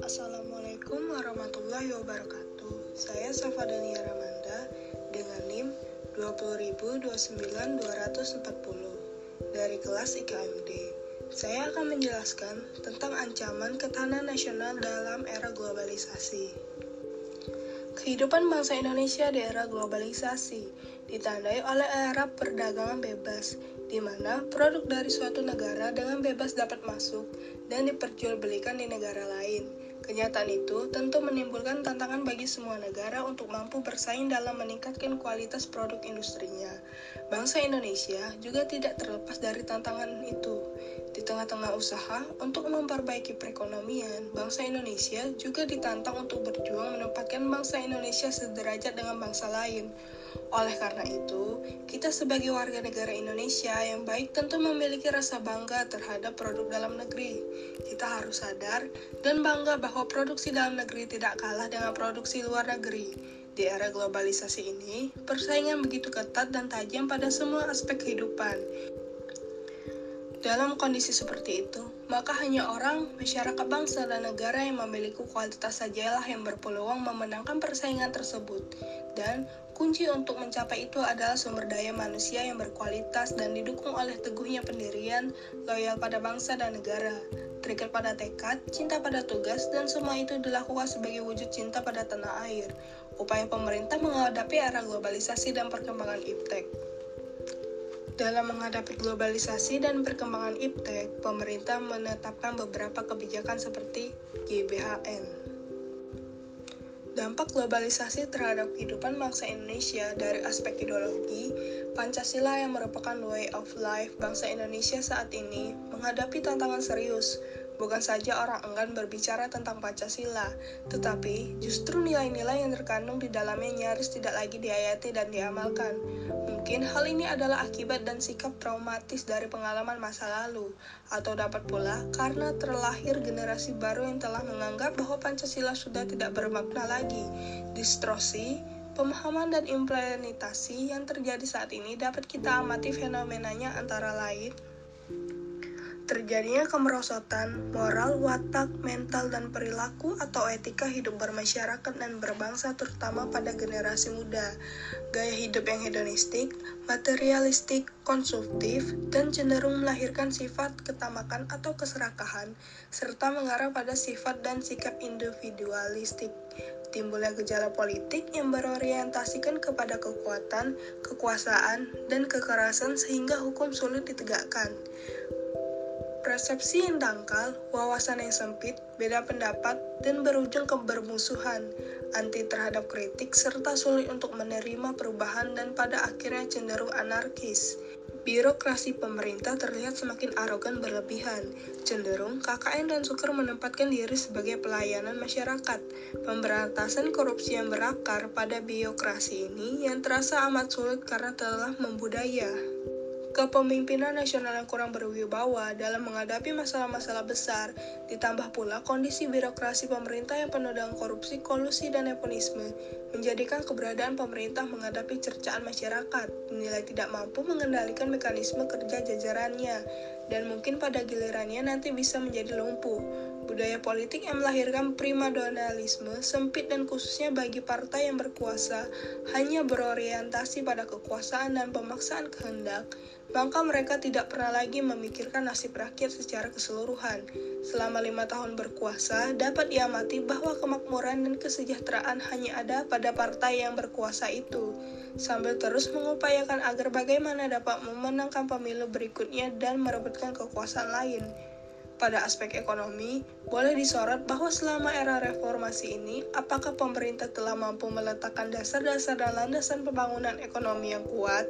Assalamualaikum warahmatullahi wabarakatuh. Saya Safa Dania Ramanda dengan NIM 20029-240 dari kelas IKMD. Saya akan menjelaskan tentang ancaman ketahanan nasional dalam era globalisasi. Kehidupan bangsa Indonesia di era globalisasi ditandai oleh era perdagangan bebas, di mana produk dari suatu negara dengan bebas dapat masuk dan diperjualbelikan di negara lain Kenyataan itu tentu menimbulkan tantangan bagi semua negara untuk mampu bersaing dalam meningkatkan kualitas produk industrinya. Bangsa Indonesia juga tidak terlepas dari tantangan itu. Di tengah-tengah usaha untuk memperbaiki perekonomian, bangsa Indonesia juga ditantang untuk berjuang menempatkan bangsa Indonesia sederajat dengan bangsa lain. Oleh karena itu, kita sebagai warga negara Indonesia yang baik tentu memiliki rasa bangga terhadap produk dalam negeri. Kita harus sadar dan bangga bahwa produksi dalam negeri tidak kalah dengan produksi luar negeri. Di era globalisasi ini, persaingan begitu ketat dan tajam pada semua aspek kehidupan. Dalam kondisi seperti itu, maka hanya orang, masyarakat bangsa, dan negara yang memiliki kualitas sajalah yang berpeluang memenangkan persaingan tersebut. Dan kunci untuk mencapai itu adalah sumber daya manusia yang berkualitas dan didukung oleh teguhnya pendirian, loyal pada bangsa dan negara, terikat pada tekad, cinta pada tugas, dan semua itu dilakukan sebagai wujud cinta pada tanah air. Upaya pemerintah menghadapi era globalisasi dan perkembangan iptek. Dalam menghadapi globalisasi dan perkembangan iptek, pemerintah menetapkan beberapa kebijakan seperti GBHN. Dampak globalisasi terhadap kehidupan bangsa Indonesia dari aspek ideologi, Pancasila yang merupakan way of life bangsa Indonesia saat ini menghadapi tantangan serius, Bukan saja orang enggan berbicara tentang Pancasila, tetapi justru nilai-nilai yang terkandung di dalamnya nyaris tidak lagi diayati dan diamalkan. Mungkin hal ini adalah akibat dan sikap traumatis dari pengalaman masa lalu, atau dapat pula karena terlahir generasi baru yang telah menganggap bahwa Pancasila sudah tidak bermakna lagi. Distorsi, pemahaman dan implementasi yang terjadi saat ini dapat kita amati fenomenanya antara lain Terjadinya kemerosotan, moral, watak, mental, dan perilaku atau etika hidup bermasyarakat dan berbangsa terutama pada generasi muda. Gaya hidup yang hedonistik, materialistik, konsumtif, dan cenderung melahirkan sifat ketamakan atau keserakahan, serta mengarah pada sifat dan sikap individualistik. Timbulnya gejala politik yang berorientasikan kepada kekuatan, kekuasaan, dan kekerasan sehingga hukum sulit ditegakkan. Persepsi yang dangkal, wawasan yang sempit, beda pendapat, dan berujung ke bermusuhan, anti terhadap kritik, serta sulit untuk menerima perubahan dan pada akhirnya cenderung anarkis. Birokrasi pemerintah terlihat semakin arogan berlebihan, cenderung KKN dan Sukar menempatkan diri sebagai pelayanan masyarakat. Pemberantasan korupsi yang berakar pada birokrasi ini yang terasa amat sulit karena telah membudaya kepemimpinan nasional yang kurang berwibawa dalam menghadapi masalah-masalah besar, ditambah pula kondisi birokrasi pemerintah yang penuh dengan korupsi, kolusi, dan nepotisme, menjadikan keberadaan pemerintah menghadapi cercaan masyarakat, dinilai tidak mampu mengendalikan mekanisme kerja jajarannya, dan mungkin pada gilirannya nanti bisa menjadi lumpuh. Budaya politik yang melahirkan primadonalisme sempit dan khususnya bagi partai yang berkuasa hanya berorientasi pada kekuasaan dan pemaksaan kehendak, maka mereka tidak pernah lagi memikirkan nasib rakyat secara keseluruhan. Selama lima tahun berkuasa, dapat diamati bahwa kemakmuran dan kesejahteraan hanya ada pada partai yang berkuasa itu, sambil terus mengupayakan agar bagaimana dapat memenangkan pemilu berikutnya dan merebutkan kekuasaan lain. Pada aspek ekonomi, boleh disorot bahwa selama era reformasi ini, apakah pemerintah telah mampu meletakkan dasar-dasar dan landasan pembangunan ekonomi yang kuat?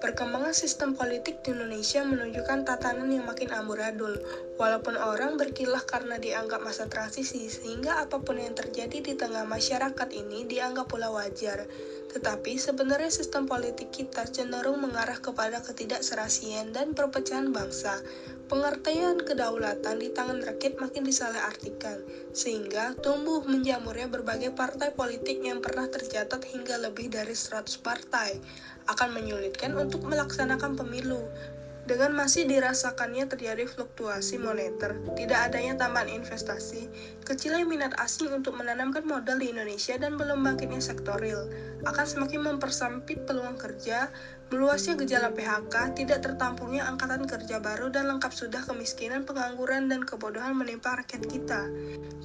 Perkembangan sistem politik di Indonesia menunjukkan tatanan yang makin amburadul, walaupun orang berkilah karena dianggap masa transisi, sehingga apa pun yang terjadi di tengah masyarakat ini dianggap pula wajar. Tetapi sebenarnya sistem politik kita cenderung mengarah kepada ketidakserasian dan perpecahan bangsa. Pengertian kedaulatan di tangan rakyat makin disalahartikan, sehingga tumbuh menjamurnya berbagai partai politik yang pernah tercatat hingga lebih dari 100 partai akan menyulitkan untuk melaksanakan pemilu. Dengan masih dirasakannya terjadi fluktuasi moneter, tidak adanya tambahan investasi, kecilnya minat asing untuk menanamkan modal di Indonesia dan belum bangkitnya sektor real, akan semakin mempersempit peluang kerja, meluasnya gejala PHK, tidak tertampungnya angkatan kerja baru dan lengkap sudah kemiskinan, pengangguran, dan kebodohan menimpa rakyat kita.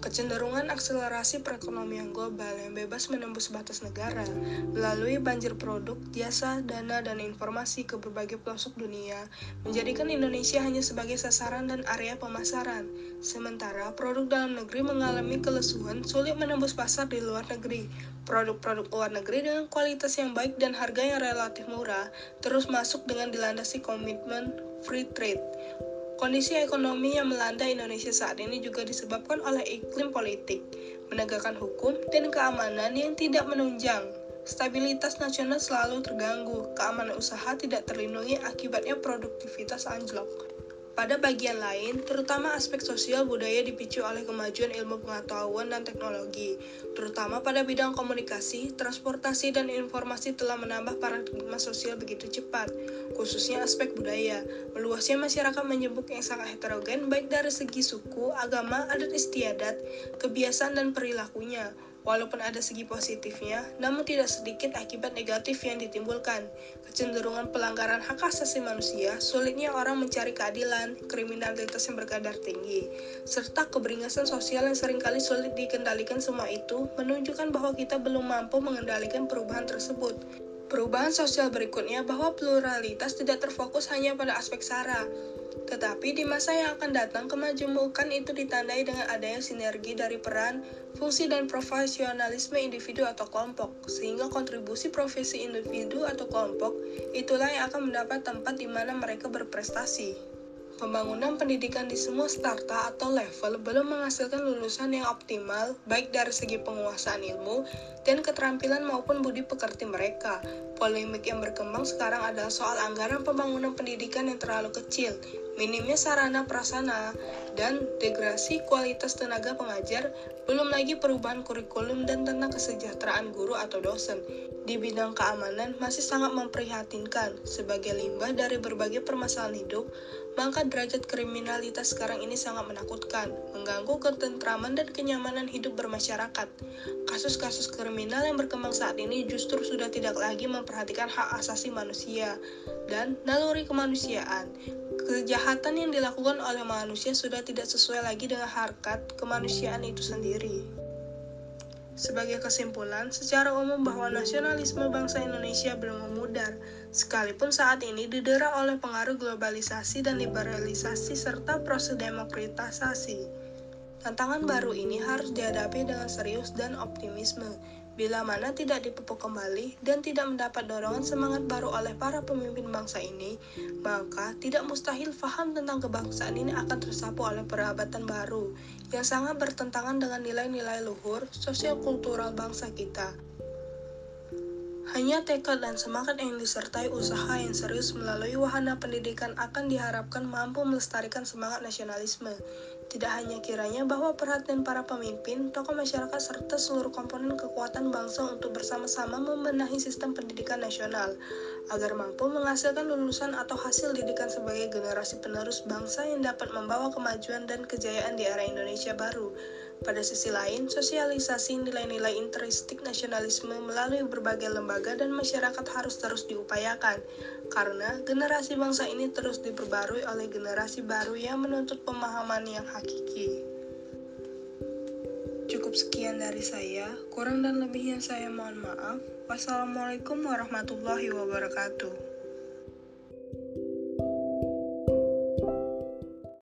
Kecenderungan akselerasi perekonomian global yang bebas menembus batas negara melalui banjir produk, jasa, dana, dan informasi ke berbagai pelosok dunia menjadikan Indonesia hanya sebagai sasaran dan area pemasaran. Sementara produk dalam negeri mengalami kelesuhan sulit menembus pasar di luar negeri. Produk-produk luar negeri dengan kualitas yang baik dan harga yang relatif murah terus masuk dengan dilandasi komitmen free trade. Kondisi ekonomi yang melanda Indonesia saat ini juga disebabkan oleh iklim politik, menegakkan hukum, dan keamanan yang tidak menunjang. Stabilitas nasional selalu terganggu, keamanan usaha tidak terlindungi akibatnya produktivitas anjlok. Pada bagian lain, terutama aspek sosial budaya dipicu oleh kemajuan ilmu pengetahuan dan teknologi, terutama pada bidang komunikasi, transportasi, dan informasi telah menambah paradigma sosial begitu cepat, khususnya aspek budaya. Meluasnya masyarakat menyebut yang sangat heterogen baik dari segi suku, agama, adat istiadat, kebiasaan, dan perilakunya, Walaupun ada segi positifnya, namun tidak sedikit akibat negatif yang ditimbulkan. Kecenderungan pelanggaran hak asasi manusia, sulitnya orang mencari keadilan, kriminalitas yang berkadar tinggi, serta keberingasan sosial yang sering kali sulit dikendalikan semua itu menunjukkan bahwa kita belum mampu mengendalikan perubahan tersebut. Perubahan sosial berikutnya bahwa pluralitas tidak terfokus hanya pada aspek sara, tetapi di masa yang akan datang, kemajemukan itu ditandai dengan adanya sinergi dari peran, fungsi, dan profesionalisme individu atau kelompok, sehingga kontribusi profesi individu atau kelompok itulah yang akan mendapat tempat di mana mereka berprestasi. Pembangunan pendidikan di semua starta atau level belum menghasilkan lulusan yang optimal, baik dari segi penguasaan ilmu dan keterampilan maupun budi pekerti mereka. Polemik yang berkembang sekarang adalah soal anggaran pembangunan pendidikan yang terlalu kecil, minimnya sarana prasana, dan degradasi kualitas tenaga pengajar, belum lagi perubahan kurikulum dan tentang kesejahteraan guru atau dosen. Di bidang keamanan masih sangat memprihatinkan sebagai limbah dari berbagai permasalahan hidup, maka derajat kriminalitas sekarang ini sangat menakutkan, mengganggu ketentraman dan kenyamanan hidup bermasyarakat. Kasus-kasus kriminal yang berkembang saat ini justru sudah tidak lagi memperhatikan hak asasi manusia dan naluri kemanusiaan. Kejahatan yang dilakukan oleh manusia sudah tidak sesuai lagi dengan harkat kemanusiaan itu sendiri. Sebagai kesimpulan, secara umum bahwa nasionalisme bangsa Indonesia belum memudar, sekalipun saat ini didera oleh pengaruh globalisasi dan liberalisasi serta proses demokratisasi. Tantangan baru ini harus dihadapi dengan serius dan optimisme, Bila mana tidak dipupuk kembali dan tidak mendapat dorongan semangat baru oleh para pemimpin bangsa ini, maka tidak mustahil faham tentang kebangsaan ini akan tersapu oleh perabatan baru yang sangat bertentangan dengan nilai-nilai luhur sosial kultural bangsa kita. Hanya tekad dan semangat yang disertai usaha yang serius melalui wahana pendidikan akan diharapkan mampu melestarikan semangat nasionalisme tidak hanya kiranya bahwa perhatian para pemimpin, tokoh masyarakat, serta seluruh komponen kekuatan bangsa untuk bersama-sama membenahi sistem pendidikan nasional, agar mampu menghasilkan lulusan atau hasil didikan sebagai generasi penerus bangsa yang dapat membawa kemajuan dan kejayaan di era Indonesia baru. Pada sisi lain, sosialisasi nilai-nilai intrinsik nasionalisme melalui berbagai lembaga dan masyarakat harus terus diupayakan, karena generasi bangsa ini terus diperbarui oleh generasi baru yang menuntut pemahaman yang hakiki. Cukup sekian dari saya, kurang dan lebihnya saya mohon maaf. Wassalamualaikum warahmatullahi wabarakatuh.